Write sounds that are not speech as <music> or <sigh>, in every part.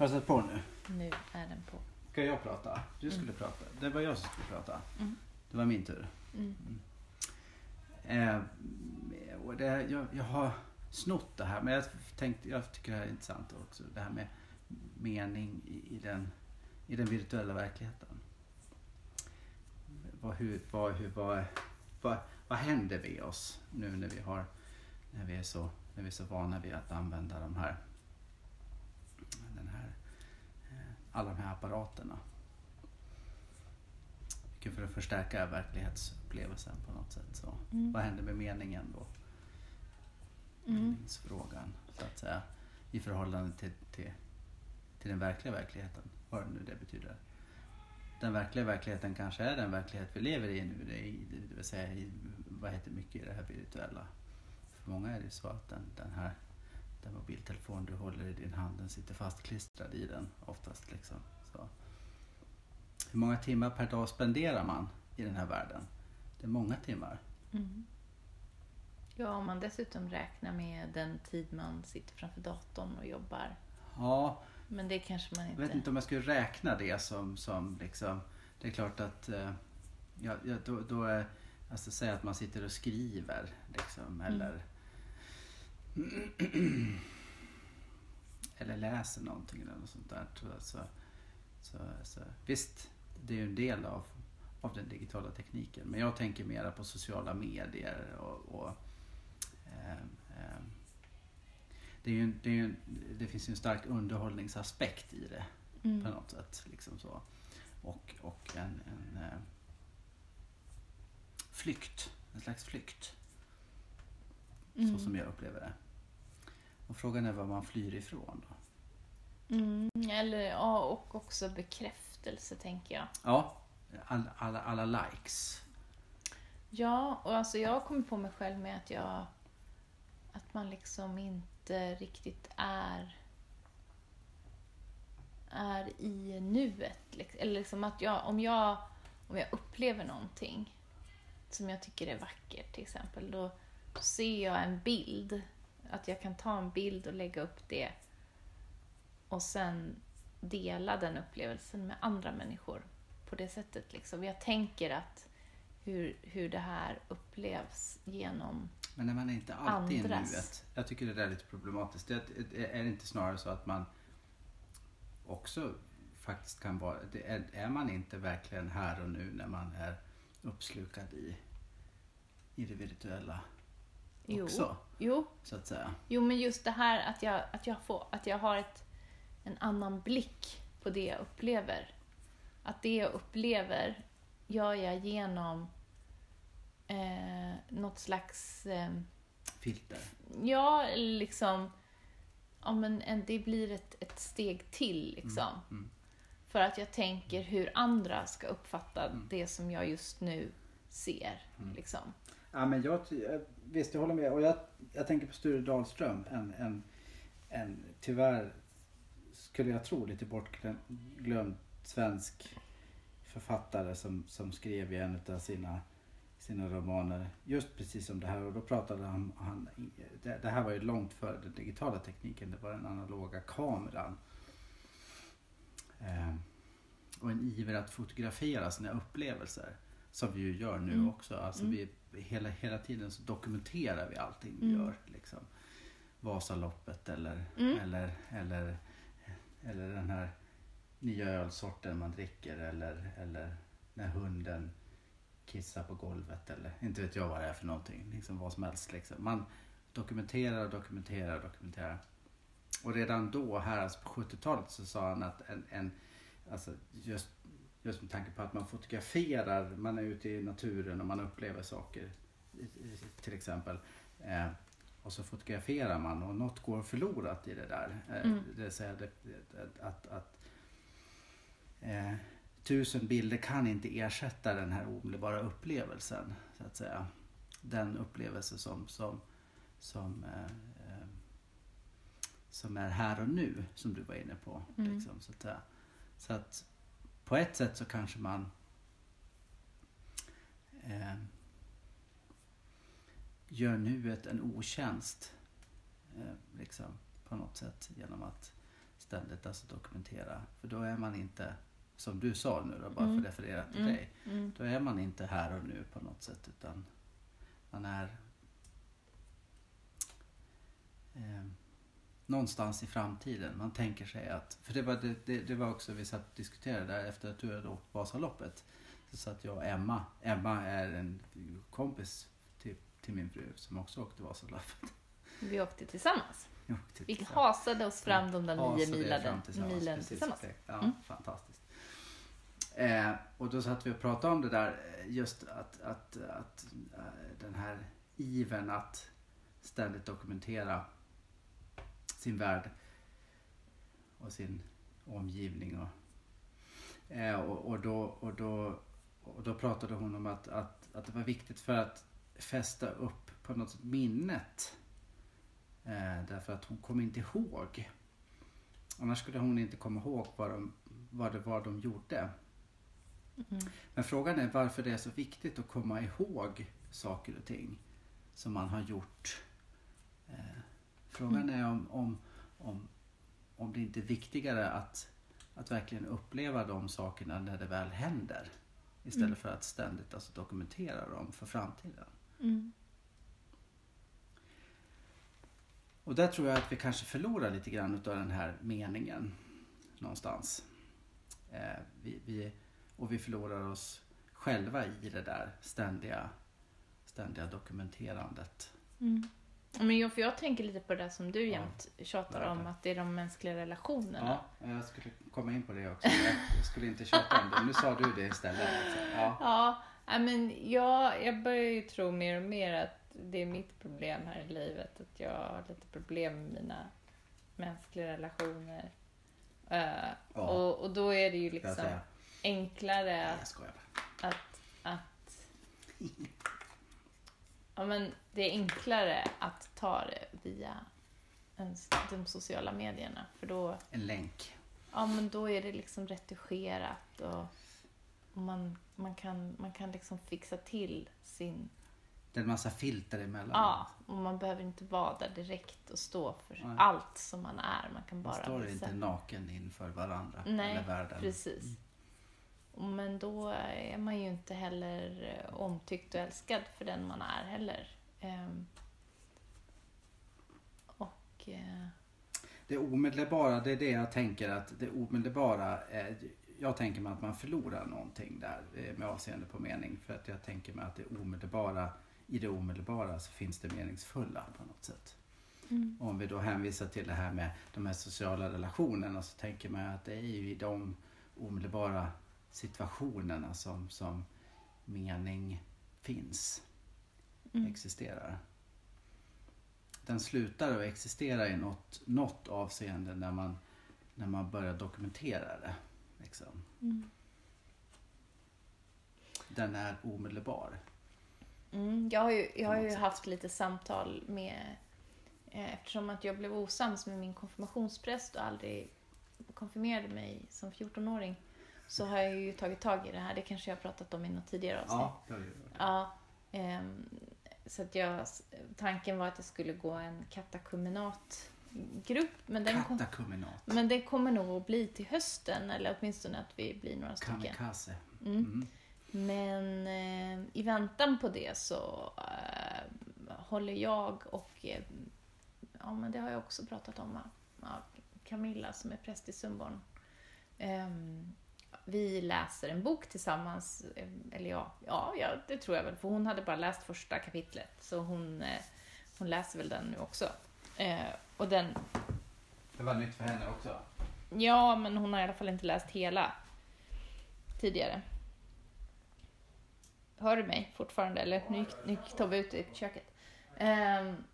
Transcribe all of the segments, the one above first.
Har du satt på nu? Nu är den på. Ska jag prata? Du skulle prata. Det var jag som skulle prata. Mm. Det var min tur. Mm. Eh, och det, jag, jag har snott det här men jag, tänkte, jag tycker det här är intressant också. Det här med mening i, i, den, i den virtuella verkligheten. Vad, hur, vad, hur, vad, vad, vad händer med oss nu när vi, har, när vi, är, så, när vi är så vana vid att använda de här, den här, eh, alla de här apparaterna? För att förstärka verklighetsupplevelsen på något sätt. Så. Mm. Vad händer med meningen då? Mm. Meningsfrågan så att säga. I förhållande till, till, till den verkliga verkligheten. Vad nu det betyder. Den verkliga verkligheten kanske är den verklighet vi lever i nu. Det, det vill säga i, vad heter mycket i det här virtuella. För många är det så att den, den här den mobiltelefon du håller i din hand den sitter fastklistrad i den oftast. Liksom. Så. Hur många timmar per dag spenderar man i den här världen? Det är många timmar. Mm. Ja, om man dessutom räknar med den tid man sitter framför datorn och jobbar. Ja, Men det kanske man jag inte... vet inte om jag skulle räkna det som, som liksom, det är klart att, eh, ja, då, då är, alltså säga att man sitter och skriver liksom, eller <clears throat> eller läser någonting eller något sånt där. Så, så, så, visst, det är ju en del av, av den digitala tekniken. Men jag tänker mera på sociala medier och, och ehm, ehm, det, är ju, det, ju, det finns ju en stark underhållningsaspekt i det på Mm. något sätt. Liksom så. Och, och en, en eh, flykt, en slags flykt. Mm. Så som jag upplever det. Och frågan är vad man flyr ifrån då. Mm. Eller ja, och också bekräftelse tänker jag. Ja, all, alla, alla likes. Ja, och alltså jag har kommit på mig själv med att jag... Att man liksom inte riktigt är... Är i nuet. liksom. Eller liksom att jag, om jag... Om jag upplever någonting som jag tycker är vackert till exempel, då ser jag en bild. Att jag kan ta en bild och lägga upp det och sen dela den upplevelsen med andra människor på det sättet. Liksom. Jag tänker att hur, hur det här upplevs genom... Men när man är inte alltid i nuet. Jag tycker det där är lite problematiskt. Det är, det inte snarare så att man också faktiskt kan vara... Är, är man inte verkligen här och nu när man är uppslukad i, i det virtuella Jo, också? jo, Så att säga. jo, men just det här att jag, att jag, får, att jag har ett, en annan blick på det jag upplever. Att det jag upplever gör jag genom eh, något slags... Eh, Filter. ja, liksom... Ja, men en, det blir ett, ett steg till, liksom. Mm. För att jag tänker hur andra ska uppfatta Mm. det som jag just nu ser. Mm. Liksom. Ja, men jag, visst, jag håller med. Och jag, jag tänker på Sture Dahlström. En, en, en tyvärr, skulle jag tro, lite bortglömd svensk författare som, som skrev i en av sina, sina romaner just precis om det här. Och då pratade han, han det, det här var ju långt före den digitala tekniken. Det var den analoga kameran. Eh, och en iver att fotografera sina upplevelser. Som vi ju gör nu Mm. också. Alltså Mm. vi, hela, hela tiden så dokumenterar vi allting vi Mm. gör. Liksom. Vasaloppet eller, Mm. eller, eller, eller den här nya ölsorten man dricker. Eller, eller när hunden kissar på golvet. Eller inte vet jag vad det är för någonting. Liksom vad som helst. Liksom. Man dokumenterar och dokumenterar och dokumenterar. Och redan då, här alltså på 70-talet, så sa han att en, en alltså just, just med tanke på att man fotograferar, man är ute i naturen och man upplever saker till exempel. Eh, och så fotograferar man och något går förlorat i det där. Eh, Mm. Det vill säga att, att eh, tusen bilder kan inte ersätta den här omedelbara upplevelsen. Så att säga. Den upplevelse som, som, som, eh, som är här och nu, som du var inne på. Mm. Liksom, så, att, så att på ett sätt så kanske man eh, gör nuet en otjänst. Eh, liksom, på något sätt genom att ständigt alltså dokumentera. För då är man inte, som du sa nu då, bara Mm. för att referera till Mm. dig. Mm. Då är man inte här och nu på något sätt utan man är eh, någonstans i framtiden. Man tänker sig att, för det var, det, det, det var också vi satt och diskuterade där efter att du hade åkt Vasaloppet. Så satt jag och Emma, Emma är en kompis till, till min fru som också åkte Vasaloppet. Vi åkte tillsammans. Vi åkte Vi tillsammans. hasade oss fram de där nio milen, tillsammans. Precis, tillsammans. Ja, Mm. Fantastiskt. Eh, och då satt vi och pratade om det där eh, just att, att, att eh, den här iven att ständigt dokumentera sin värld och sin omgivning. Och, eh, och, och, då, och, då, och då pratade hon om att, att, att det var viktigt för att fästa upp på något minnet. Eh, därför att hon kom inte ihåg. Annars skulle hon inte komma ihåg vad, de, vad det var de gjorde. Mm. Men frågan är varför det är så viktigt att komma ihåg saker och ting som man har gjort. Eh, frågan är om, om, om, om det inte är viktigare att, att verkligen uppleva de sakerna när det väl händer. Istället Mm. för att ständigt alltså, dokumentera dem för framtiden. Mm. Och där tror jag att vi kanske förlorar lite grann utav den här meningen någonstans. Eh, vi, vi, och vi förlorar oss själva i det där ständiga, ständiga dokumenterandet. Mm. Ja, Men jag, för jag tänker lite på det där som du Ja, jämt tjatar om, att det är de mänskliga relationerna. Ja, jag skulle komma in på det också. Jag, skulle inte tjata om det. Nu sa du det istället. Alltså. Ja. Ja, ja, men jag, jag börjar ju tro mer och mer att det är mitt problem här i livet. Att jag har lite problem med mina mänskliga relationer. Eh, Ja. och, och då är det ju liksom enklare att, att ja, men det är enklare att ta det via de sociala medierna. För då, En länk. ja, men då är det liksom retuscherat och, och man, man, kan, man kan liksom fixa till sin... Det är en massa filter emellan. Ja, och man behöver inte vara där direkt och stå för Nej. allt som man är. Man kan Man bara står visa. inte naken inför varandra Nej, eller världen. Precis. Men då är man ju inte heller eh, omtyckt och älskad för den man är heller. Ehm, och... eh, Det omedelbara, det är det jag tänker att det omedelbara, är, jag tänker mig att man förlorar någonting där eh, med avseende på mening. För att jag tänker mig att det omedelbara, i det omedelbara så finns det meningsfulla på något sätt. mm, Om vi då hänvisar till det här med de här sociala relationerna så tänker man att det är ju i de omedelbara situationerna som, som mening finns, mm, existerar. Den slutar att existera i något, något avseende när man, när man börjar dokumentera det. Liksom. mm. Den är omedelbar. Mm, jag har ju, jag har ju haft lite samtal med... Eh, eftersom att jag blev osams med min konfirmationspräst och aldrig konfirmerade mig som 14-åring så har jag ju tagit tag i det här. Det kanske jag har pratat om i något tidigare avsnitt. Ja, det har Ja, ehm, så att jag, tanken var att jag skulle gå en katakumenatgrupp. Men den, kom, Katakuminat. men det kommer nog att bli till hösten, eller åtminstone att vi blir några stycken. Kamikaze. Mm. Mm. Men eh, i väntan på det så eh, håller jag och, eh, ja men det har jag också pratat om, va? ja, Camilla som är präst i Sundborn. Vi läser en bok tillsammans, eh, eller ja, ja, det tror jag väl, för hon hade bara läst första kapitlet, så hon, eh, hon läser väl den nu också. Eh, och den, Det var nytt för henne också. Ja, men hon har i alla fall inte läst hela tidigare. Hör du mig fortfarande? Eller nu gick, nu gick Tobbe ut i köket. Ehm,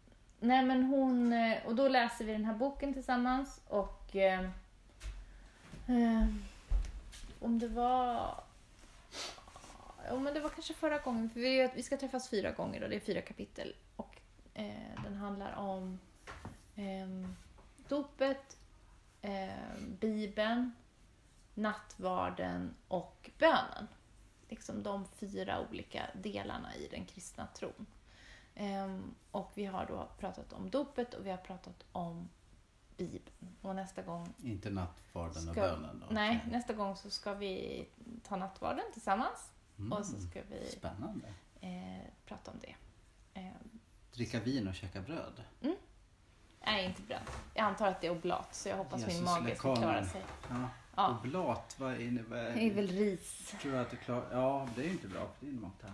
nej, men hon... eh, Och då läser vi den här boken tillsammans och... ehm, om det var... Ja, men det var kanske förra gången. För vi, vi ska träffas fyra gånger och det är fyra kapitel. Och eh, den handlar om eh, dopet, eh, Bibeln, nattvarden och bönen. Liksom de fyra olika delarna i den kristna tron. Ehm, och vi har då pratat om dopet och vi har pratat om Bibeln. Och nästa gång Inte nattvarden och Ska- bönen då? Nej, nästa gång så ska vi ta nattvarden tillsammans Mm. och så ska vi Spännande. eh, prata om det. Eh, Dricka vin och käka bröd. nej, inte bröd. Jag antar att det är oblat så jag hoppas min Jesus, mage ska klara sig. Ja. Ja, Oblat, vad innebär det är väl ris. Tror jag att det klar... Ja, det är ju inte bra för din magtarm.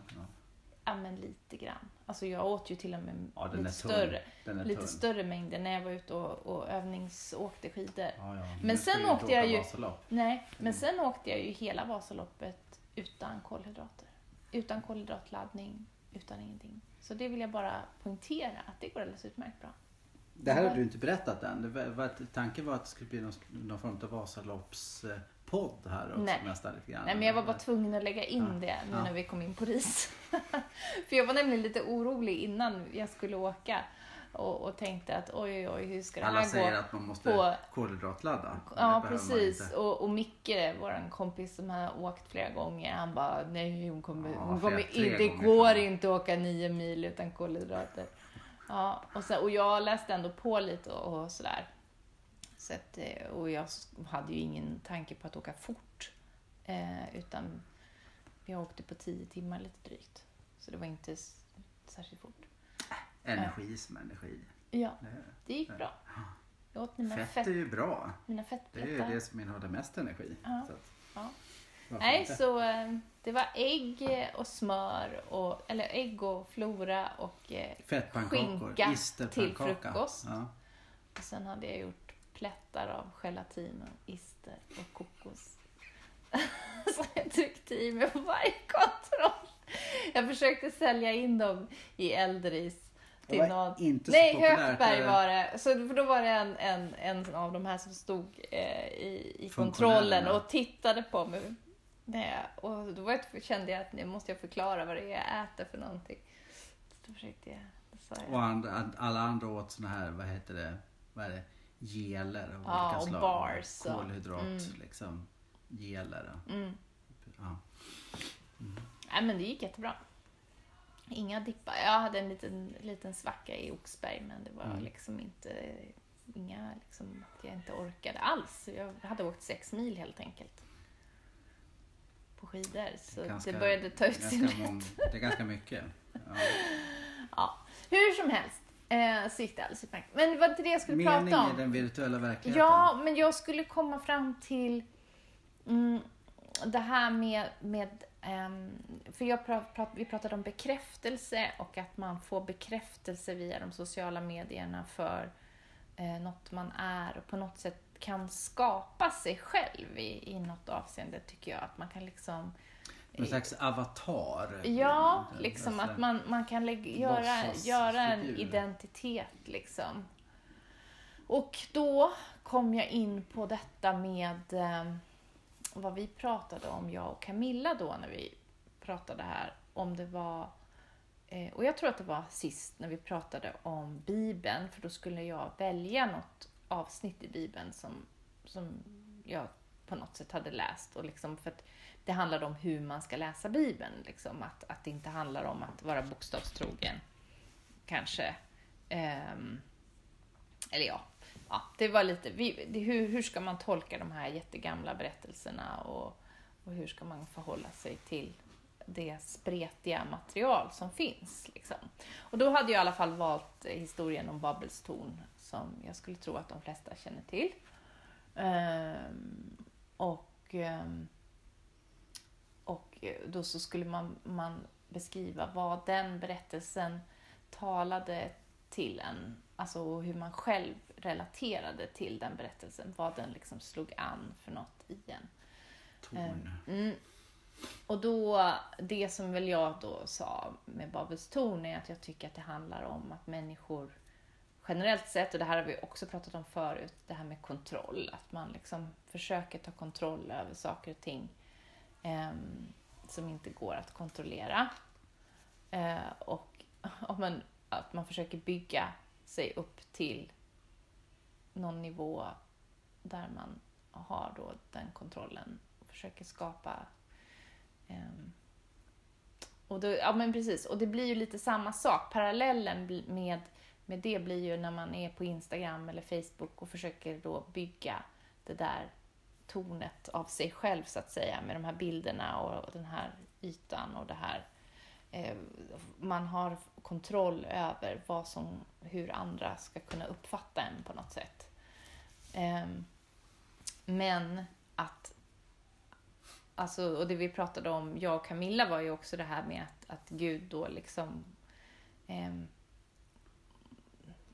Ja, men lite grann. Alltså jag åt ju till och med Ja, lite, större, lite tunn. större mängder när jag var ute och, och övningsåkte skidor. Ja, ja. Men sen åkte jag ju- Vasalopp. Nej, men sen åkte jag ju hela Vasaloppet utan kolhydrater. Utan kolhydratladdning, utan ingenting. Så det vill jag bara poängtera att det går alldeles utmärkt bra. Det här har du inte berättat än. Det var, var, tanken var att det skulle bli någon, någon form av Vasaloppspodd här också Nej. nästan lite grann. Nej, men jag var bara tvungen att lägga in Ja, det nu ja. när vi kom in på ris. <laughs> För jag var nämligen lite orolig innan jag skulle åka och, och tänkte att oj, oj, oj, hur ska det Alla här säger gå? att man måste på- kolhydratladda. Ja, precis. Och, och Micke, vår kompis som har åkt flera gånger, han bara nej, hon kommer, Ja, hon kommer in, det går inte att åka nio mil utan kolhydrater. Ja, och, sen, och jag läste ändå på lite och, och sådär. Så att, eh, och jag hade ju ingen tanke på att åka fort. Eh, utan jag åkte på tio timmar lite drygt. Så det var inte särskilt fort. Energi som energi. Ja, Det, gick bra. Jag åt mina, fett fett, är ju bra. mina Det är ju det som innehåller mest energi. Ja. Så att, Ja. Nej, inte? så eh, det var ägg och smör, och, eller ägg och flora och, eh, skinka till frukost. Ja. och sen hade jag gjort plättar av gelatin och ister och kokos. <laughs> så jag tryckte i mig på varje kontroll. Jag försökte sälja in dem i Eldris. Det Till var någon... inte så Nej, eh, var det. Så för då var det en, en, en av de här som stod eh, i, i kontrollen och tittade på mig. Nej, och då var jag, kände jag att nu måste jag förklara vad det är jag äter för någonting. Så då försökte jag. Och andra, alla andra åt såna här, vad heter det, vad är det, geler av Ja, olika och slag. bars Kolhydrat, mm. liksom, geler. Mm. Ja. Nej, men det gick jättebra. Inga dippar. Jag hade en liten, liten svacka i Oxberg, men det var Mm. liksom inte... Inga, liksom, att jag inte orkade alls. Jag hade åkt sex mil helt enkelt. På skidor, så Ganska- det började ta ut sin mång, Det är ganska mycket. <laughs> Ja. Ja, hur som helst. Eh, så gick det alldeles utmärkt. Men det var inte det jag skulle Mening prata i om. den virtuella verkligheten. Ja, men jag skulle komma fram till mm, det här med, med ehm, för jag pra, prat, vi pratade om bekräftelse och att man får bekräftelse via de sociala medierna för eh, något man är och på något sätt kan skapa sig själv i, i något avseende tycker jag. Att man kan liksom Någon slags avatar. Ja, liksom att man, man kan lägga, göra, göra en identitet liksom. Och då kom jag in på detta med eh, vad vi pratade om, jag och Camilla då när vi pratade här, om det var eh, och jag tror att det var sist när vi pratade om Bibeln, för då skulle jag välja något avsnitt i Bibeln som, som jag på något sätt hade läst. Och liksom för att det handlade om hur man ska läsa Bibeln. Liksom. Att, att det inte handlar om att vara bokstavstrogen. Kanske. Um, eller ja, ja, det var lite... Vi, det, hur, hur ska man tolka de här jättegamla berättelserna och, och hur ska man förhålla sig till det spretiga material som finns. Liksom. Och då hade jag i alla fall valt historien om Babels torn som jag skulle tro att de flesta känner till. Ehm, och, ehm, och då så skulle man, man beskriva vad den berättelsen talade till en, alltså hur man själv relaterade till den berättelsen, vad den liksom slog an för något i en. Torn. Mm. Och då, det som väl jag då sa med Babels torn är att jag tycker att det handlar om att människor generellt sett, och det här har vi också pratat om förut, det här med kontroll. Att man liksom försöker ta kontroll över saker och ting eh, som inte går att kontrollera. Eh, och <laughs> om man, att man försöker bygga sig upp till någon nivå där man har då den kontrollen och försöker skapa eh, och då, ja men precis, och det blir ju lite samma sak. Parallellen med, med det blir ju när man är på Instagram eller Facebook och försöker då bygga det där tornet av sig själv så att säga med de här bilderna och den här ytan och det här. Eh, man har kontroll över vad som, hur andra ska kunna uppfatta en på något sätt. Ehm, men att, alltså, och det vi pratade om, jag och Camilla var ju också det här med att, att Gud då liksom eh,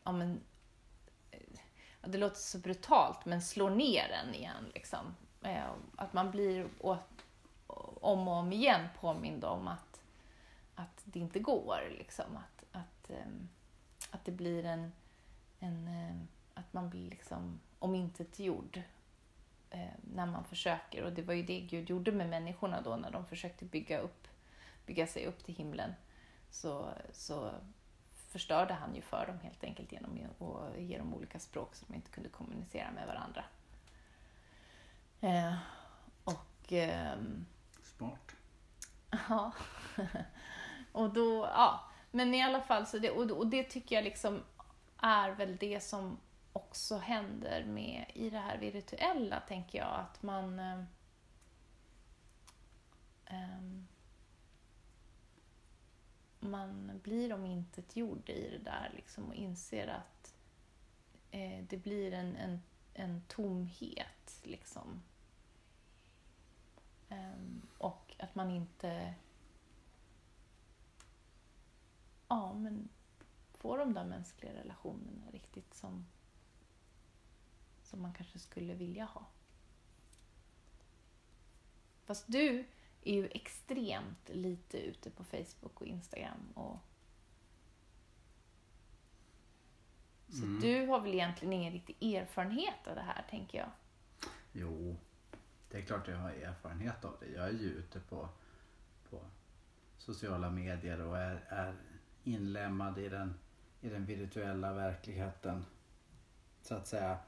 ja, men, eh, ja, det låter så brutalt, men slår ner en igen. Liksom. Eh, att man blir åt, om och om igen påmind om att, att det inte går. Liksom. Att, att, eh, att det blir en, en eh, att man blir liksom omintetgjord eh, när man försöker. Och det var ju det Gud gjorde med människorna då när de försökte bygga, upp, bygga sig upp till himlen. Så, så förstörde han ju för dem helt enkelt genom att ge dem olika språk som de inte kunde kommunicera med varandra. Eh, och... Eh, Smart. <laughs> Ja. och då, ja. Men i alla fall, så det, och, och det tycker jag liksom är väl det som också händer med i det här virtuella, tänker jag. Att man... Eh, man blir omintetgjord i det där liksom, och inser att eh, det blir en, en, en tomhet. Liksom. Um, och att man inte ja, men får de där mänskliga relationerna riktigt som, som man kanske skulle vilja ha. Fast du är ju extremt lite ute på Facebook och Instagram. Och... Så mm. du har väl egentligen ingen riktig erfarenhet av det här, tänker jag? Jo, det är klart jag har erfarenhet av det. Jag är ju ute på, på sociala medier och är, är inlemmad i den, i den virtuella verkligheten. Så att säga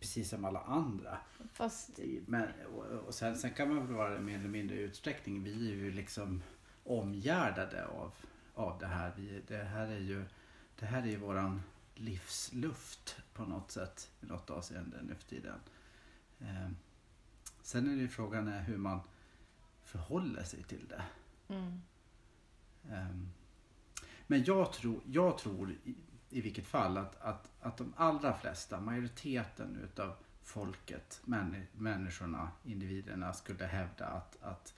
precis som alla andra. Fast... Men, och, och sen, sen, kan man väl vara det mer eller mindre utsträckning. Vi är ju liksom omgärdade av, av det här. Vi, det här är ju, det här är ju våran livsluft på något sätt i något avseende nu för tiden. Eh, sen är det ju frågan är hur man förhåller sig till det. Mm. Eh, men jag tror, jag tror i vilket fall att, att, att de allra flesta, majoriteten utav folket, män, människorna, individerna skulle hävda att, att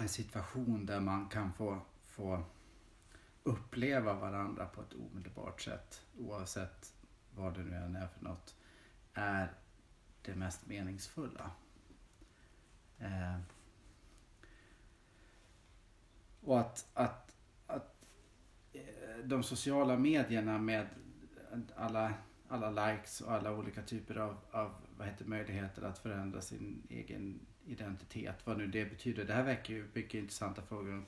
en situation där man kan få, få uppleva varandra på ett omedelbart sätt oavsett vad det nu än är för något är det mest meningsfulla. Eh, och att, att de sociala medierna med alla, alla likes och alla olika typer av, av vad heter, möjligheter att förändra sin egen identitet. Vad nu det betyder. Det här väcker ju mycket intressanta frågor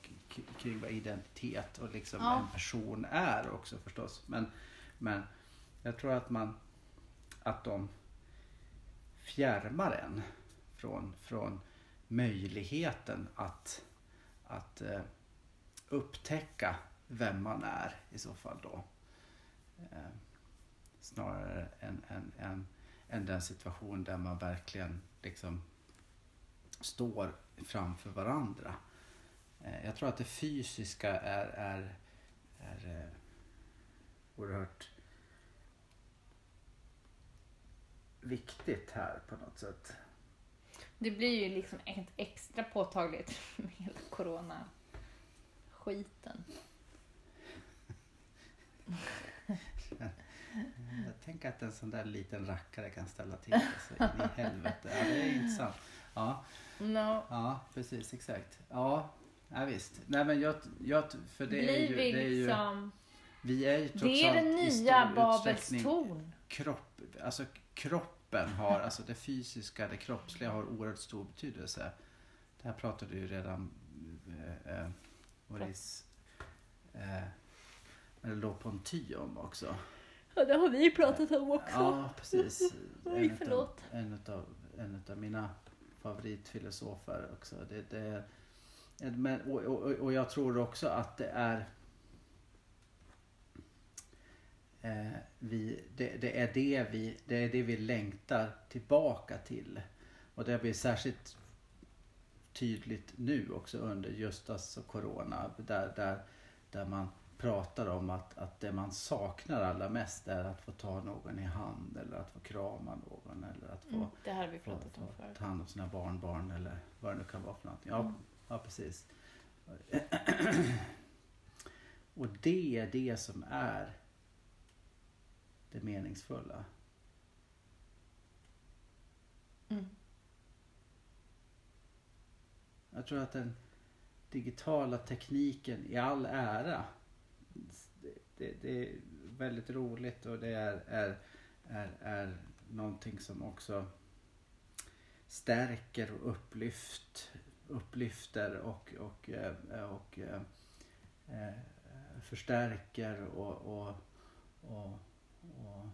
kring vad identitet och liksom ja. en person är också förstås. Men, men jag tror att man att de fjärmar en från, från möjligheten att, att uh, upptäcka vem man är i så fall då. Eh, snarare än, än, än, än den situation där man verkligen liksom står framför varandra. Eh, jag tror att det fysiska är, är, är eh, oerhört viktigt här på något sätt. Det blir ju liksom extra påtagligt med hela corona skiten. Jag tänker att en sån där liten rackare kan ställa till det så in i helvete. Ja, det är intressant. Ja, no. ja precis, exakt. Ja, ja visst. Nej men jag, jag för det är ju... Det är ju. Vi är ju trots Det är den nya Babels torn. Kropp, alltså kroppen har, alltså det fysiska, det kroppsliga har oerhört stor betydelse. Det här pratade ju redan eh, eh Maurice eh, eller låg på en ty om också. Ja, det har vi pratat om också. Ja, precis. <laughs> Oj, en förlåt. Utav, en, utav, en utav mina favoritfilosofer också. Det, det, men, och, och, och jag tror också att det är eh, vi, det, det, är det, vi, det är det vi längtar tillbaka till. Och det blir särskilt tydligt nu också under just alltså corona. Där, där, där man pratar om att, att det man saknar allra mest är att få ta någon i hand eller att få krama någon eller att få, Mm, det här har vi få, pratat om få ta hand om sina barnbarn eller vad det nu kan vara för någonting. Ja, Mm. ja precis. <clears throat> Och det är det som är det meningsfulla. Mm. Jag tror att den digitala tekniken i all ära. Det, det, är väldigt roligt och det är, är, är, är någonting som också stärker och upplyft, upplyfter och, och, eh, och, och, eh, förstärker och, och, och, och,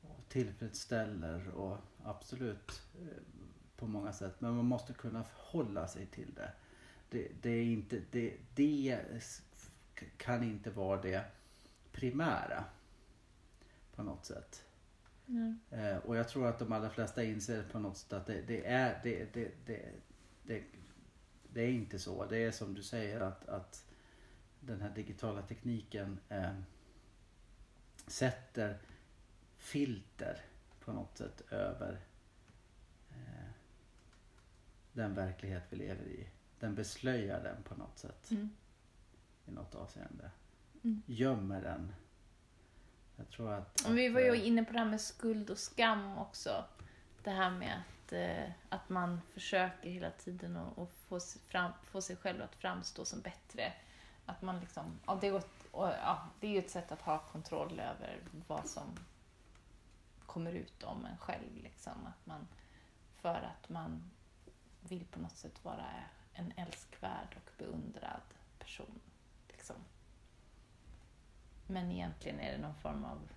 och tillfredsställer och absolut eh, på många sätt. Men man måste kunna förhålla sig till det. Det, det, är inte, det, det kan inte vara det primära på något sätt. Mm. Eh, och jag tror att de allra flesta inser på något sätt att det, det är det, det, det, det, det är inte så. Det är som du säger att, att den här digitala tekniken eh, sätter filter på något sätt över eh, den verklighet vi lever i. Den beslöjar den på något sätt Mm. I något avseende. Mm. Gömmer den. Jag tror att... Och vi var ju eh, inne på det här med skuld och skam också. Det här med att, eh, att man försöker hela tiden att, få, fram, få sig själv att framstå som bättre. Att man liksom, ja, det, är ett, ja, det är ju ett sätt att ha kontroll över vad som kommer ut om en själv. Liksom. Att man, för att man vill på något sätt vara en älskvärd och beundrad person. Men egentligen är det någon form av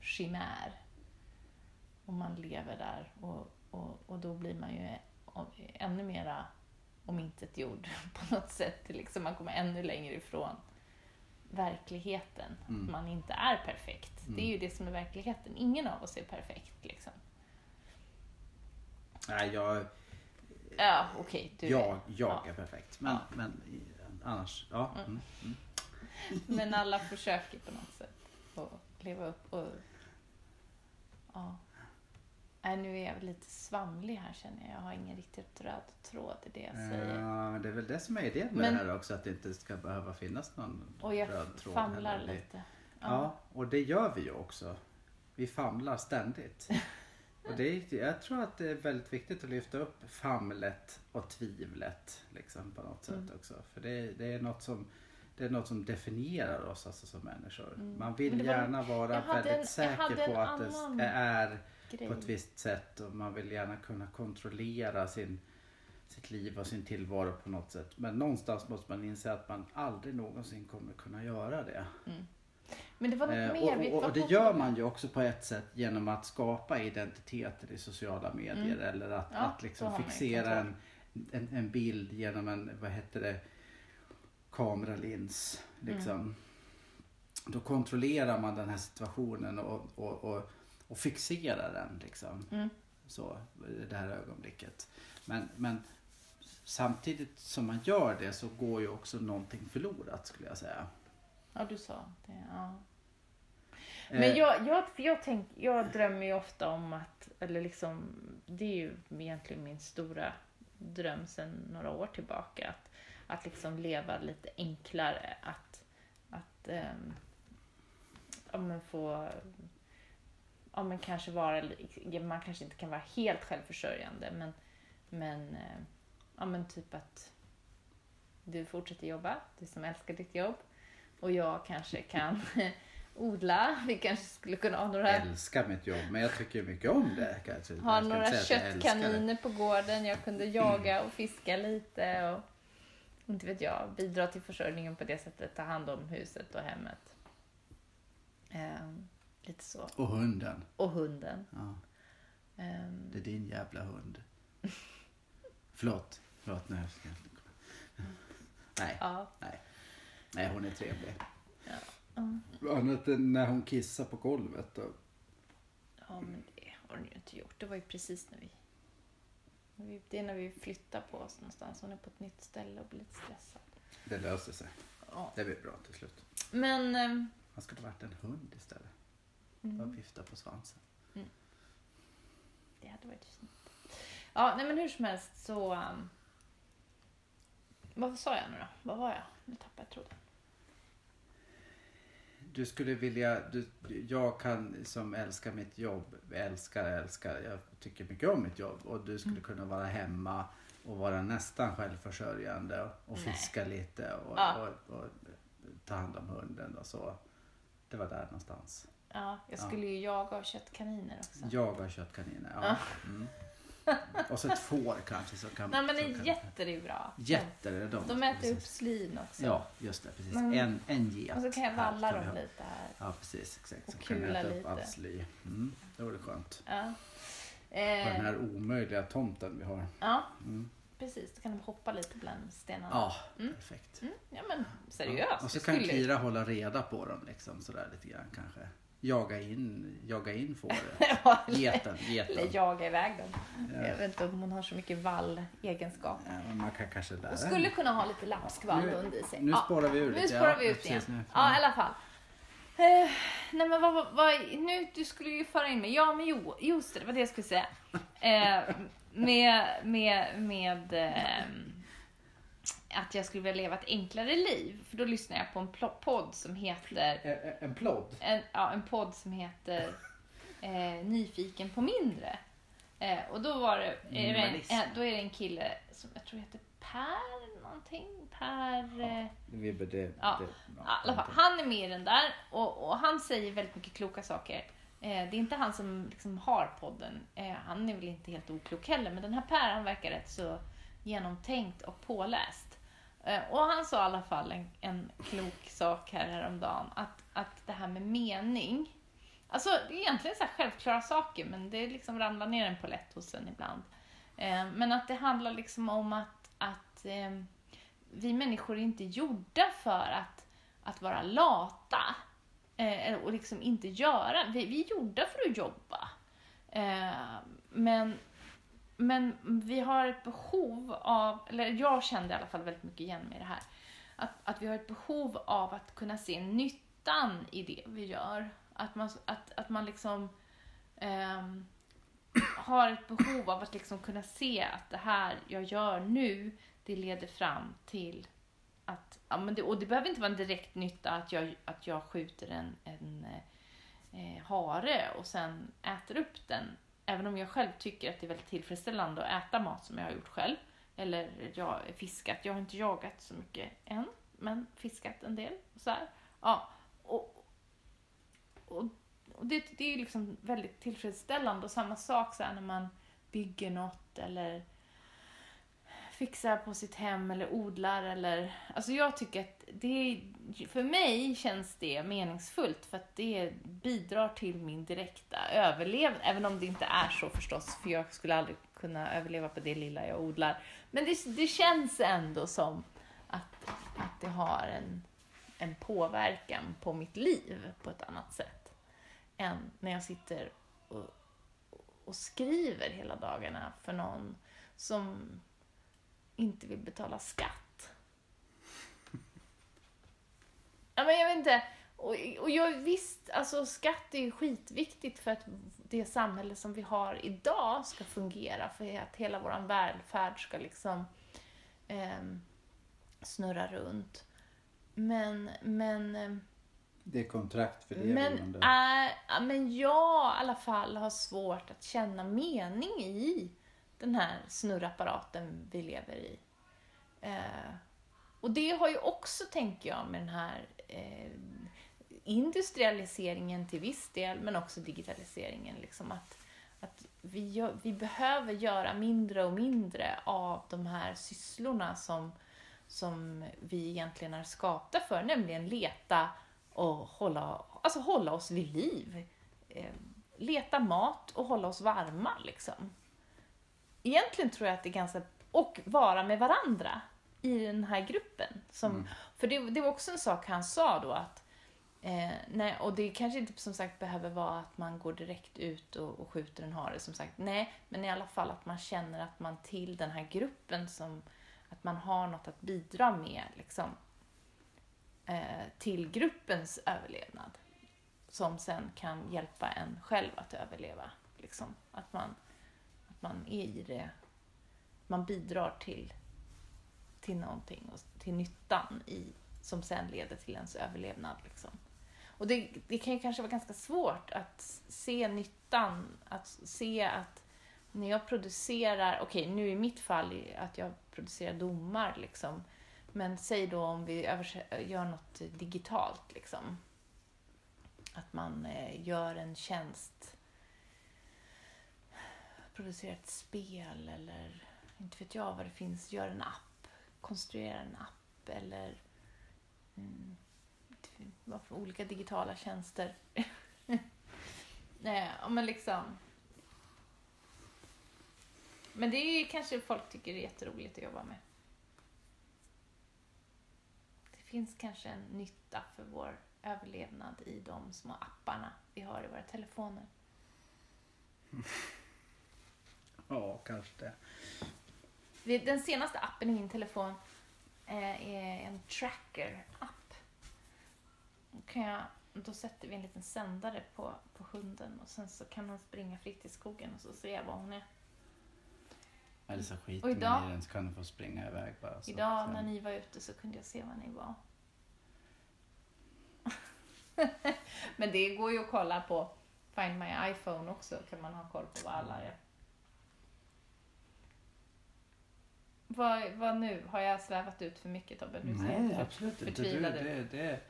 chimär. Och man lever där och, och, och då blir man ju ännu mera omintetgjord <laughs> på något sätt. Liksom man kommer ännu längre ifrån verkligheten. Mm. Att man inte är perfekt. Det är ju det som är verkligheten. Ingen av oss är perfekt. Liksom. Nej, jag... Ja, okej. du jag, jag ja. är perfekt. Men, Ja. men annars, ja. Mm. <laughs> Men alla försöker på något sätt att leva upp och... Ja. Nej, nu är jag lite svamlig här känner jag. Jag har ingen riktigt röd tråd i det jag säger. Ja, men det är väl det som är idén med Men- det här också, att det inte ska behöva finnas någon Och jag röd tråd. famlar heller. Lite. Ja, och det gör vi ju också. Vi famlar ständigt. <laughs> Och det är, jag tror att det är väldigt viktigt att lyfta upp famlet och tvivlet liksom, på något sätt Mm. också. För det, det, är något som, det är något som definierar oss alltså, som människor. Mm. Man vill var- gärna vara väldigt en- säker på att det är Grej. på ett visst sätt och man vill gärna kunna kontrollera sin, sitt liv och sin tillvaro på något sätt. Men någonstans måste man inse att man aldrig någonsin kommer kunna göra det. Mm. Men det var något Eh, mer. och, och, och det gör man ju också på ett sätt genom att skapa identiteter i sociala medier eller att, Mm. Ja, att liksom fixera en, en, en bild genom en, vad heter det, kameralins. Liksom. Då kontrollerar man den här situationen och, och, och, och fixerar den liksom. Mm. Så, det här ögonblicket. Men, men samtidigt som man gör det så går ju också någonting förlorat skulle jag säga. Ja, du sa det. Ja. Eh, Men jag, jag, för jag, tänk, jag drömmer ju ofta om att, eller liksom, det är ju egentligen min stora dröm sedan några år tillbaka. Att, att liksom leva lite enklare. Att, att um, ja, men få, ja men kanske vara, man kanske inte kan vara helt självförsörjande men, men, eh, ja men typ att du fortsätter jobba, du som älskar ditt jobb. Och jag kanske kan <laughs> odla. Vi kanske skulle kunna ha några, älskar mitt jobb men jag tycker mycket om det. Kanske. ha Jag ska några köttkaniner på gården. Jag kunde jaga och fiska lite. Och, inte vet jag, bidra till försörjningen på det sättet. Ta hand om huset och hemmet. Ehm, lite så. Och hunden. Och hunden. Ja, Ehm, det är din jävla hund. Förlåt. Förlåt. Jag ska. Nej, ja. nej. Nej, hon är trevlig. Ja. Ja. Annat än när hon kissar på golvet. Då. Ja, men det har hon ju inte gjort. Det var ju precis när vi... Det är när vi flyttar på oss någonstans. Hon är på ett nytt ställe och blir lite stressad. Det löser sig. Ja. Det blir bra till slut. Men... ehm, Man skulle ha varit en hund istället. Mm. Bara vifta på svansen. Det hade varit fint. Ja, nej men hur som helst så... Um, vad sa jag nu då? Vad var jag? Nu tappade jag tråden. Du skulle vilja, du, jag kan som älskar mitt jobb, älskar, älskar, jag tycker mycket om mitt jobb och du skulle kunna vara hemma och vara nästan självförsörjande och, och Nej. fiska lite och, Ja. och, och ta hand om hunden och så. Det var där någonstans. Ja, jag Ja. skulle ju jaga och köttkaniner också. Jag har köttkaniner, ja. Ja. Mm. <laughs> Och så ett får kanske. Så kan, Nej men en getter är bra. Getter är de. De äter upp precis. slin också. Ja, just det. Precis. Men- en, en get. Och så kan jag valla dem ha. lite här. Ja, precis. Exakt. Så Och kan kula äta upp lite. allt sly. Mm, det vore skönt. Ja. På den Eh, här omöjliga tomten vi har. ja, Mm. precis. Då kan de hoppa lite bland stenarna. Ja, Mm. perfekt. Mm, ja men seriöst. Ja. Och så kan Kira hålla reda på dem liksom sådär lite grann kanske. Jaga in, jaga in fåret. <laughs> Ja, eller- Geten, Eller geten. jaga iväg dem. Ja. Jag vet inte om hon har så mycket vallegenskap. Ja, man kan kanske lära Hon skulle kunna ha lite lapskvallhund i sig. Nu Ja. spårar vi ur Nu lite. spårar vi ja, ut igen. nu. Ja, i alla fall. Eh, nej men vad, vad, vad, nu, du skulle ju föra in mig. Ja men jo, just det, det var det jag skulle säga. Eh, med, med, med ehm, att jag skulle vilja leva ett enklare liv. För då lyssnar jag på en pl- podd som heter, En, en plodd. en, ja, en podd som heter eh, Nyfiken på mindre. Eh, och då var det, är det en, eh, då är det en kille som jag tror heter Per någonting. Per... Eh, Vi, det, det, Ja, det, Ja, alla fall, han är med i den där och, och han säger väldigt mycket kloka saker. Eh, det är inte han som liksom har podden. Eh, han är väl inte helt oklok heller, men den här Per han verkar rätt så genomtänkt och påläst. Eh, och han sa i alla fall en, en klok sak här häromdagen, att, att det här med mening, alltså det är egentligen så här självklara saker, men det liksom ramlar ner en på lätt hos en ibland. Eh, men att det handlar liksom om att, att eh, vi människor är inte gjorda för att, att vara lata eh, och liksom inte göra. Vi, vi är gjorda för att jobba. Eh, men, men vi har ett behov av, eller jag kände i alla fall väldigt mycket igen mig i det här, att, att vi har ett behov av att kunna se nyttan i det vi gör. Att man, att, att man liksom um, har ett behov av att liksom kunna se att det här jag gör nu, det leder fram till att, ja, men det, och det behöver inte vara en direkt nytta att jag, att jag skjuter en, en eh, hare och sen äter upp den. Även om jag själv tycker att det är väldigt tillfredsställande att äta mat som jag har gjort själv. Eller jag fiskat. Jag har inte jagat så mycket än, men fiskat en del. Så här. Ja, och, och, och det, det är ju liksom väldigt tillfredsställande. Och samma sak så här, när man bygger något eller fixar på sitt hem eller odlar eller... Alltså jag tycker att det för mig känns det meningsfullt för att det bidrar till min direkta överlevnad. Även om det inte är så förstås, för jag skulle aldrig kunna överleva på det lilla jag odlar. Men det, det känns ändå som att, att det har en, en påverkan på mitt liv på ett annat sätt än när jag sitter och, och skriver hela dagarna för någon som inte vill betala skatt. Ja, men jag vet inte. Och, och jag, visst, alltså skatt är ju skitviktigt för att det samhälle som vi har idag ska fungera, för att hela vår välfärd ska liksom ehm, snurra runt. Men, men, ehm, Det är kontrakt för det. men, äh, men jag i alla fall har svårt att känna mening i den här snurrapparaten vi lever i. Eh, och det har ju också, tänker jag, med den här eh, industrialiseringen till viss del, men också digitaliseringen. Liksom att, att vi, gör, vi behöver göra mindre och mindre av de här sysslorna som, som vi egentligen är skapta för, nämligen leta och hålla, alltså hålla oss vid liv. Eh, leta mat och hålla oss varma, liksom. Egentligen tror jag att det är ganska... Och vara med varandra i den här gruppen. Som, Mm. För det, det var också en sak han sa då att Eh, nej, och det kanske inte som sagt behöver vara att man går direkt ut och, och skjuter en hare som sagt. Nej, men i alla fall att man känner att man till den här gruppen som att man har något att bidra med liksom, eh, till gruppens överlevnad. Som sen kan hjälpa en själv att överleva. Liksom. Att, man, man är i det, man bidrar till, till någonting och till nyttan i, som sen leder till ens överlevnad. Liksom. Och det, det kan ju kanske vara ganska svårt att se nyttan, att se att när jag producerar, okej okay, nu i mitt fall att jag producerar domar liksom, men säg då om vi gör något digitalt liksom. Att man eh, gör en tjänst, producerar ett spel eller inte vet jag vad det finns, gör en app, konstruerar en app eller mm, vad för olika digitala tjänster. <laughs> Eh, Nej, men liksom. Men det är kanske folk tycker är jätteroligt att jobba med. Det finns kanske en nytta för vår överlevnad i de små apparna vi har i våra telefoner. <laughs> Ja, kanske det. Den senaste appen i min telefon eh, är en tracker-app. Kan jag, då sätter vi en liten sändare på, på hunden och sen så kan hon springa fritt i skogen och så ser jag var hon är. Eller så skiter idag, i den så kan du få springa iväg bara. Så idag när ni var ute så kunde jag se var ni var. <laughs> Men det går ju att kolla på Find My iPhone också, kan man ha koll på vad alla är. Vad, vad nu? Har jag svävat ut för mycket Tobbe? Du nej, absolut inte. Du, det, det,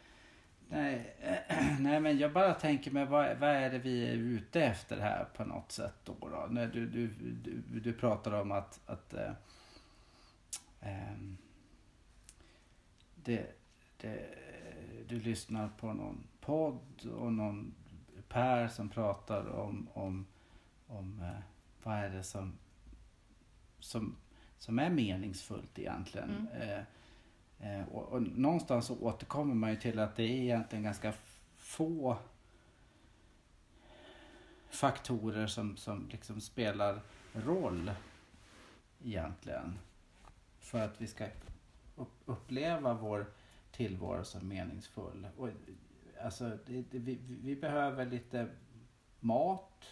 nej, <clears throat> nej, men jag bara tänker mig vad, vad är det vi är ute efter här på något sätt då? då? När du, du, du, du pratar om att, att äh, äh, det, det, du lyssnar på någon podd och någon Per som pratar om, om, om äh, vad är det som, som som är meningsfullt egentligen. Mm. Eh, eh, och, och, någonstans så återkommer man ju till att det är egentligen ganska få faktorer som, som liksom spelar roll egentligen. För att vi ska uppleva vår tillvaro som meningsfull. Och, alltså, det, det, vi, vi behöver lite mat.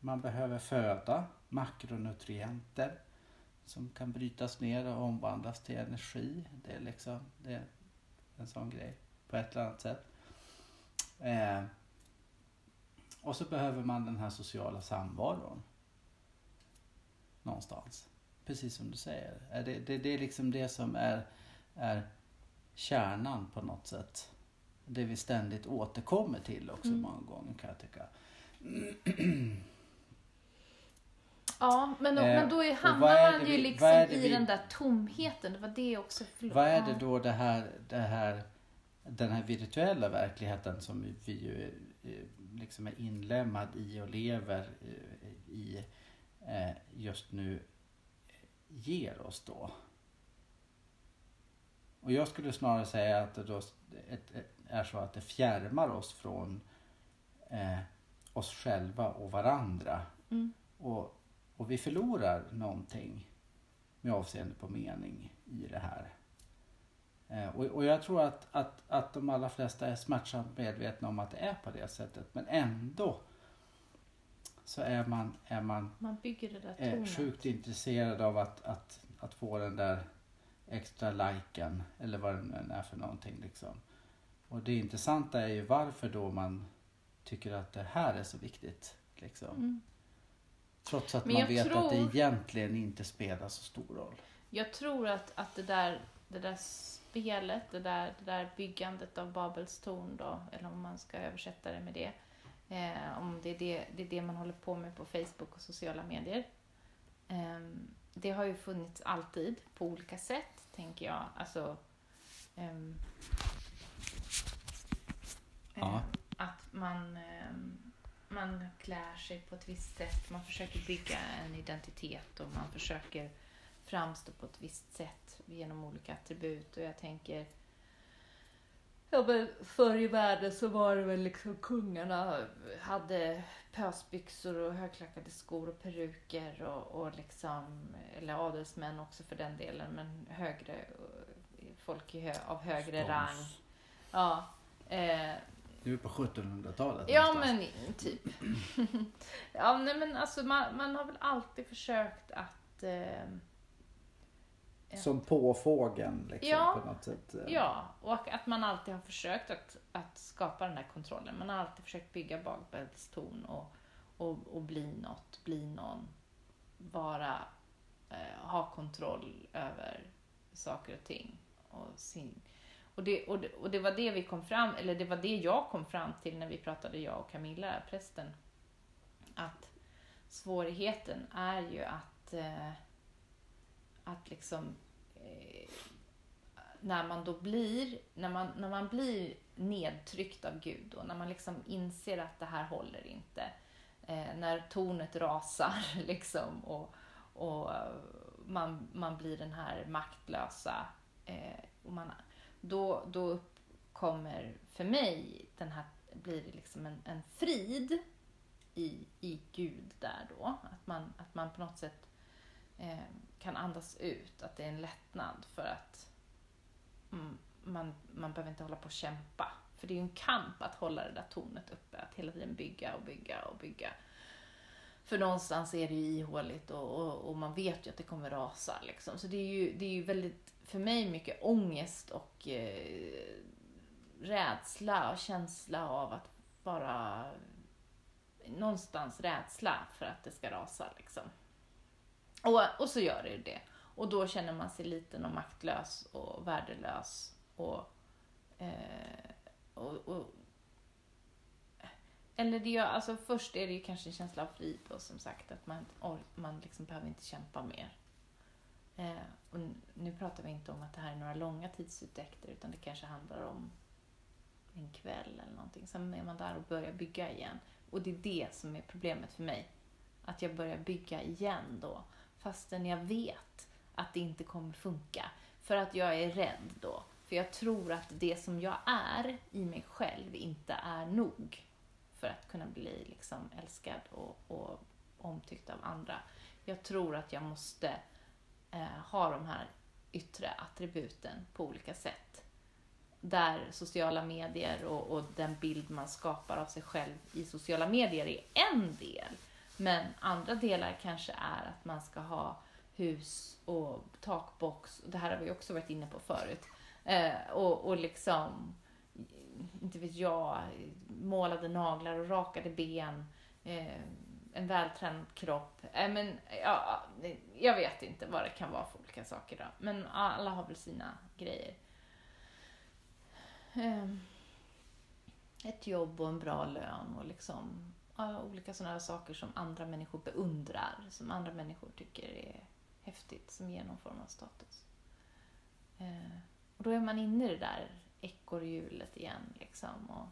Man behöver föda, makronutrienter som kan brytas ner och omvandlas till energi. Det är liksom det är en sån grej på ett eller annat sätt. Eh, och så behöver man den här sociala samvaron. Någonstans. Precis som du säger. Det, det, det är liksom det som är, är kärnan på något sätt. Det vi ständigt återkommer till också mm. många gånger kan jag tycka. <clears throat> Ja, men då, eh, men då är, hamnar man ju liksom i vi, den där tomheten. Det var det också. Förlåt. Vad är det då det här, det här, den här virtuella verkligheten som vi ju eh, liksom är inlemmad i och lever eh, i eh, just nu ger oss då? Och jag skulle snarare säga att det då är så att det fjärmar oss från eh, oss själva och varandra. Mm. Och och vi förlorar någonting med avseende på mening i det här. Eh, och, och jag tror att, att, att de allra flesta är smärtsamt medvetna om att det är på det sättet. Men ändå så är man, är man, man är sjukt intresserad av att, att, att få den där extra liken eller vad det nu är för någonting. Liksom. Och det intressanta är ju varför då man tycker att det här är så viktigt. Liksom. Mm. Trots att man vet tror, att det egentligen inte spelar så stor roll. Jag tror att, att det, där, det där spelet, det där, det där byggandet av Babels torn då, eller om man ska översätta det med det. Eh, om det är det, det är det man håller på med på Facebook och sociala medier. Eh, det har ju funnits alltid på olika sätt, tänker jag. Alltså, eh, ja. Att man ehm, man klär sig på ett visst sätt, man försöker bygga en identitet och man försöker framstå på ett visst sätt genom olika attribut. Och jag tänker Ja, men förr i världen så var det väl liksom kungarna hade pösbyxor och högklackade skor och peruker och, och liksom, eller adelsmän också för den delen, men högre, folk av högre Stånds. rang. Ja. Eh, Du är på 1700-talet ja, någonstans. men typ. <laughs> ja, nej, men alltså man, man har väl alltid försökt att eh, Som på fågeln liksom Ja. på något sätt. eh. Ja, och att man alltid har försökt att, att skapa den här kontrollen. Man har alltid försökt bygga bakbältstorn och, och, och bli något, bli någon. Vara, eh, ha kontroll över saker och ting. Och, sin, och, det, och, det, och det var det vi kom fram, eller det var det jag kom fram till när vi pratade, jag och Camilla, prästen. Att svårigheten är ju att, eh, att liksom eh, när man då blir, när man, när man blir nedtryckt av Gud och när man liksom inser att det här håller inte. Eh, när tornet rasar <laughs> liksom och, och man, man blir den här maktlösa. Eh, och man, då, då kommer för mig den här, blir det liksom en, en frid i, i Gud där då. Att man, att man på något sätt eh, kan andas ut, att det är en lättnad för att mm, man, man behöver inte hålla på och kämpa. För det är ju en kamp att hålla det där tornet uppe, att hela tiden bygga och bygga och bygga. För någonstans är det ju ihåligt och, och, och man vet ju att det kommer rasa. Liksom. Så det är, ju, det är ju väldigt, för mig, mycket ångest och eh, rädsla och känsla av att bara... någonstans rädsla för att det ska rasa. Liksom. Och, och så gör det det. Och då känner man sig liten och maktlös och värdelös. Och, eh, och, och, eller det gör, alltså först är det ju kanske en känsla av frid och som sagt att man, man liksom behöver inte kämpa mer. Eh, och nu pratar vi inte om att det här är några långa tidsutdräkter utan det kanske handlar om en kväll eller någonting. Sen är man där och börjar bygga igen. Och det är det som är problemet för mig. Att jag börjar bygga igen då. Fastän jag vet att det inte kommer funka. För att jag är rädd då. För jag tror att det som jag är i mig själv inte är nog. För att kunna bli liksom älskad och, och omtyckt av andra. Jag tror att jag måste Eh, ha de här yttre attributen på olika sätt. Där sociala medier och, och den bild man skapar av sig själv i sociala medier är en del. Men andra delar kanske är att man ska ha hus och takbox. Det här har vi också varit inne på förut. Eh, och, och liksom, inte vet jag, målade naglar och rakade ben. Eh, en vältränad kropp. Äh, men, ja, jag vet inte vad det kan vara för olika saker då. Men alla har väl sina grejer. Ehm, ett jobb och en bra lön och liksom olika sådana saker som andra människor beundrar, som andra människor tycker är häftigt, som ger någon form av status. Ehm, och då är man inne i det där ekorrhjulet igen liksom. Och,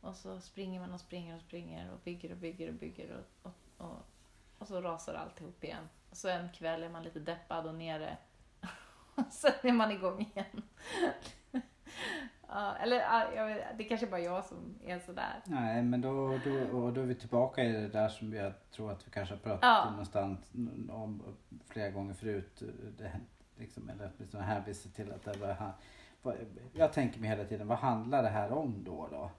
och så springer man och springer och springer och bygger och bygger och bygger och, och, och, och så rasar alltihop igen. Och så en kväll är man lite deppad och nere. <laughs> och sen är man igång igen. <laughs> Ja, eller ja, jag vet, det kanske bara jag som är sådär. Nej men då, då, och då är vi tillbaka i det där som jag tror att vi kanske har pratat Ja. någonstans om flera gånger förut. Det, liksom, eller åtminstone hänvisar till att det var, jag tänker mig hela tiden, vad handlar det här om då? då?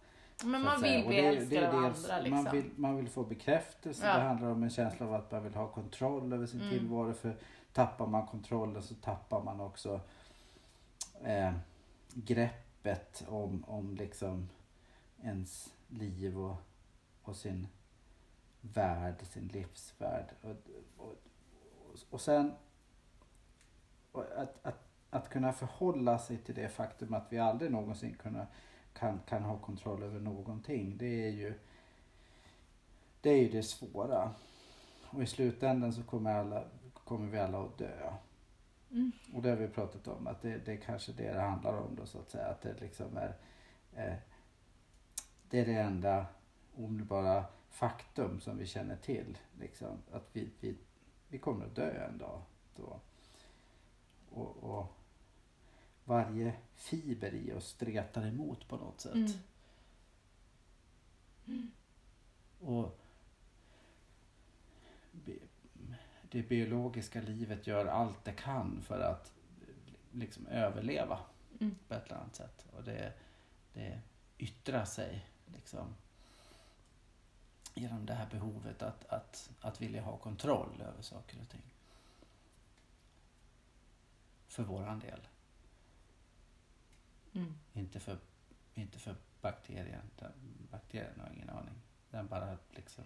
Men man vill bli älskad av andra liksom. Man vill, man vill få bekräftelse. Ja. Det handlar om en känsla av att man vill ha kontroll över sin Mm. tillvaro. För tappar man kontrollen så tappar man också eh, greppet om, om liksom ens liv och, och sin värld, sin livsvärld. Och, och, och sen att, att, att kunna förhålla sig till det faktum att vi aldrig någonsin kunna, kan, kan ha kontroll över någonting. Det är ju det, är ju det svåra. Och i slutändan så kommer, alla, kommer vi alla att dö. Mm. Och det har vi pratat om att det, det är kanske det det handlar om då så att säga. Att det liksom är eh, det är det enda omedelbara faktum som vi känner till. Liksom, att vi, vi, vi kommer att dö en dag. Då. Och, och, varje fiber i oss stretar emot på något sätt. Mm. Och bi- det biologiska livet gör allt det kan för att liksom överleva Mm. på ett eller annat sätt. Och det, det yttrar sig liksom genom det här behovet att, att, att vilja ha kontroll över saker och ting. För våran del. Mm. Inte för, inte för bakterien. Bakterien har ingen aning. Den bara liksom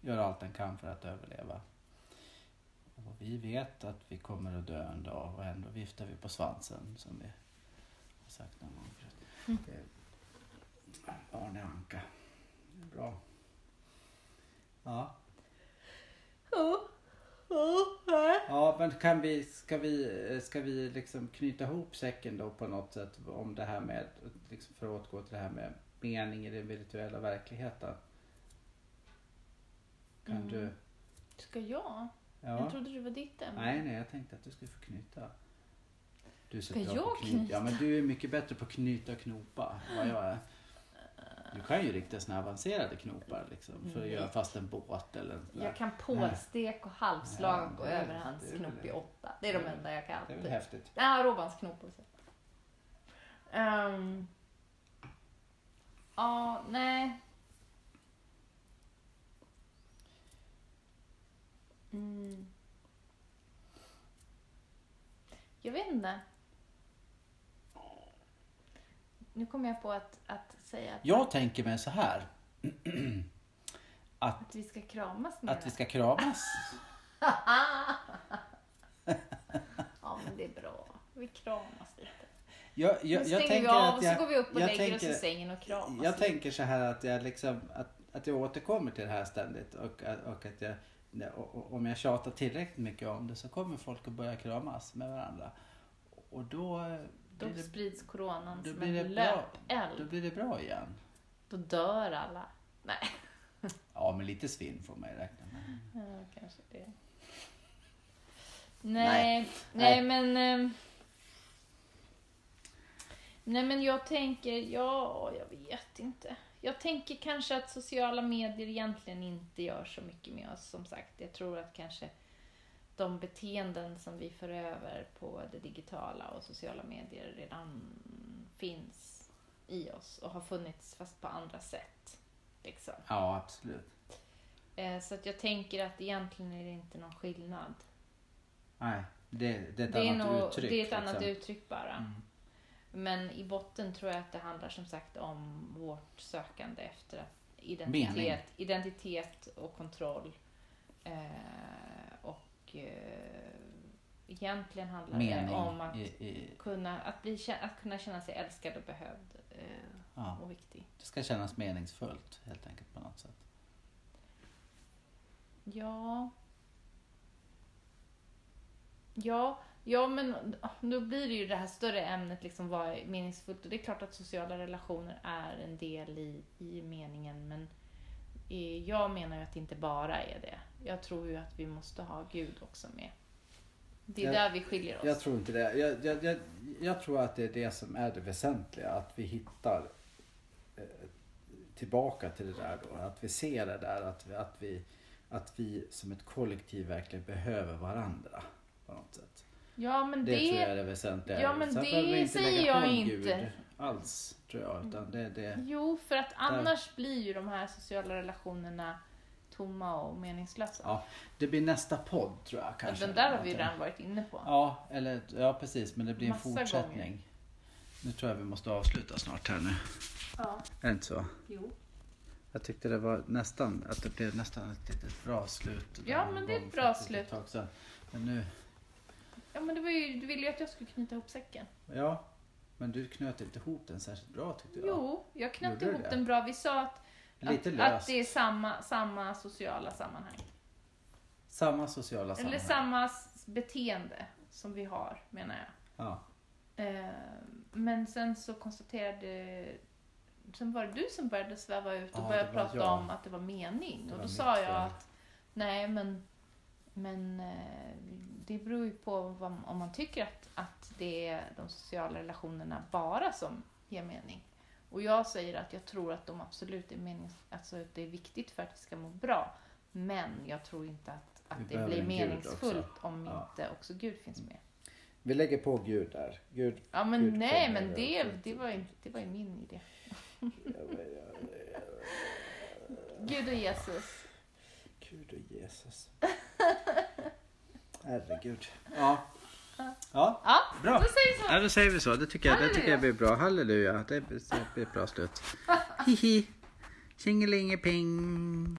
gör allt den kan för att överleva. Och vi vet att vi kommer att dö en dag och ändå viftar vi på svansen som vi har sagt någon gång förut. Mm. Arne Anka. Bra. Ja. Ja. Ja. men kan vi, ska vi, ska vi liksom knyta ihop säcken då på något sätt om det här med, liksom för att återgå till det här med mening i den virtuella verkligheten? Kan Mm. du? Ska jag? Ja. Jag trodde det var ditt ämne. Nej, nej, jag tänkte att du skulle få knyta. Du är så Ska jag knyta. Ja, men du är mycket bättre på att knyta och knopa än vad jag är. Du kan ju riktigt såna avancerade knopar liksom för att Nej. göra fast en båt eller en sån där. Jag kan pålstek och halvslag Ja, och överhandsknop i åtta. Det är de är- enda jag kan. Det är väl häftigt. Ja, råbandsknop också. Ehm. Ja, nej. Mm. Jag vet inte. Nu kommer jag på att, att säga att, Jag tänker mig så här. att, att vi ska kramas mer. att vi ska kramas. <laughs> Ja, men det är bra. Vi kramas lite. Jag, jag, jag vi tänker av och så jag, går vi upp och jag lägger oss i tänker- sängen och kramas. Jag lite. tänker så här att jag liksom att, att jag återkommer till det här ständigt och, och att jag och, om jag tjatar tillräckligt mycket om det så kommer folk att börja kramas med varandra. Och då Då det, sprids coronan som en bra. då löpeld. blir det bra igen. Då dör alla. Nej, Ja, men lite svinn får man ju räkna med. ja, kanske det. Nej, nej, Nej. men... ehm, Nej men jag tänker, ja, jag vet inte. Jag tänker kanske att sociala medier egentligen inte gör så mycket med oss. Som sagt, jag tror att kanske de beteenden som vi för över på det digitala och sociala medier redan finns i oss och har funnits fast på andra sätt. Liksom. Ja, absolut. Eh, Så att jag tänker att egentligen är det inte någon skillnad. Nej, det, det är ett Det är, annat nog, uttryck. det är ett annat liksom. uttryck bara. Mm. Men i botten tror jag att det handlar som sagt om vårt sökande efter Mening. identitet, identitet och kontroll. Eh, egentligen handlar Mening det om att, i, i, kunna, att, bli, att kunna känna sig älskad och behövd eh, ja. och viktig. Det ska kännas meningsfullt helt enkelt på något sätt. Ja. Ja, ja men då blir det ju det här större ämnet liksom vad är meningsfullt och det är klart att sociala relationer är en del i, i meningen men eh, jag menar ju att det inte bara är det. Jag tror ju att vi måste ha Gud också med. Det är Jag- där vi skiljer oss. Jag tror inte det. Jag, jag, jag, jag tror att det är det som är det väsentliga. Att vi hittar eh, tillbaka till det där då. Att vi ser det där. Att vi, att vi, att vi som ett kollektiv verkligen behöver varandra. På något sätt. ja men Det, det, tror jag är det väsentliga. Ja, men Sen det behöver vi inte säger jag inte. Gud alls tror jag. Utan det, det, Jo, för att annars blir ju de här sociala relationerna tomma och meningslösa. Ja, det blir nästa podd tror jag. Kanske. Den där har vi redan varit inne på. Ja, eller, ja precis. Men det blir en Massa fortsättning. gånger. Nu tror jag vi måste avsluta snart här nu. Ja, Är det inte så? jo. Jag tyckte det var nästan, att det blev nästan ett litet bra slut. Ja, där men det är ett bra slut. Men nu, Ja, men det var ju, du ville ju att jag skulle knyta ihop säcken. ja. Men du knöt inte ihop den särskilt bra tyckte jag. Jo, jag knöt ihop den bra. Vi sa att, Lite att, löst. att det är samma, samma sociala sammanhang. Samma sociala sammanhang. Eller samma beteende som vi har, menar jag. Ja. Eh, men sen så konstaterade... Sen var det du som började sväva ut och Ja, började prata jag. om att det var mening. Det och då sa jag att nej men men eh, det beror ju på vad, om man tycker att, att det är de sociala relationerna bara som ger mening. Och jag säger att jag tror att de absolut är menings, alltså att det är viktigt för att vi ska må bra. Men jag tror inte att, att det blir meningsfullt om Ja. inte också Gud finns med. Vi lägger på Gud där. Gud. Ja men Gud nej, men det, det, var ju, det var ju min idé. Gud och Jesus. Gud och Jesus. Herregud. Ja. Ja, Ja, bra. då säger vi så. Ja, då säger vi så. Det tycker jag, det tycker jag blir bra. Halleluja. Det blir det blir ett bra slut. <laughs> Hihi. Tjingelingeping.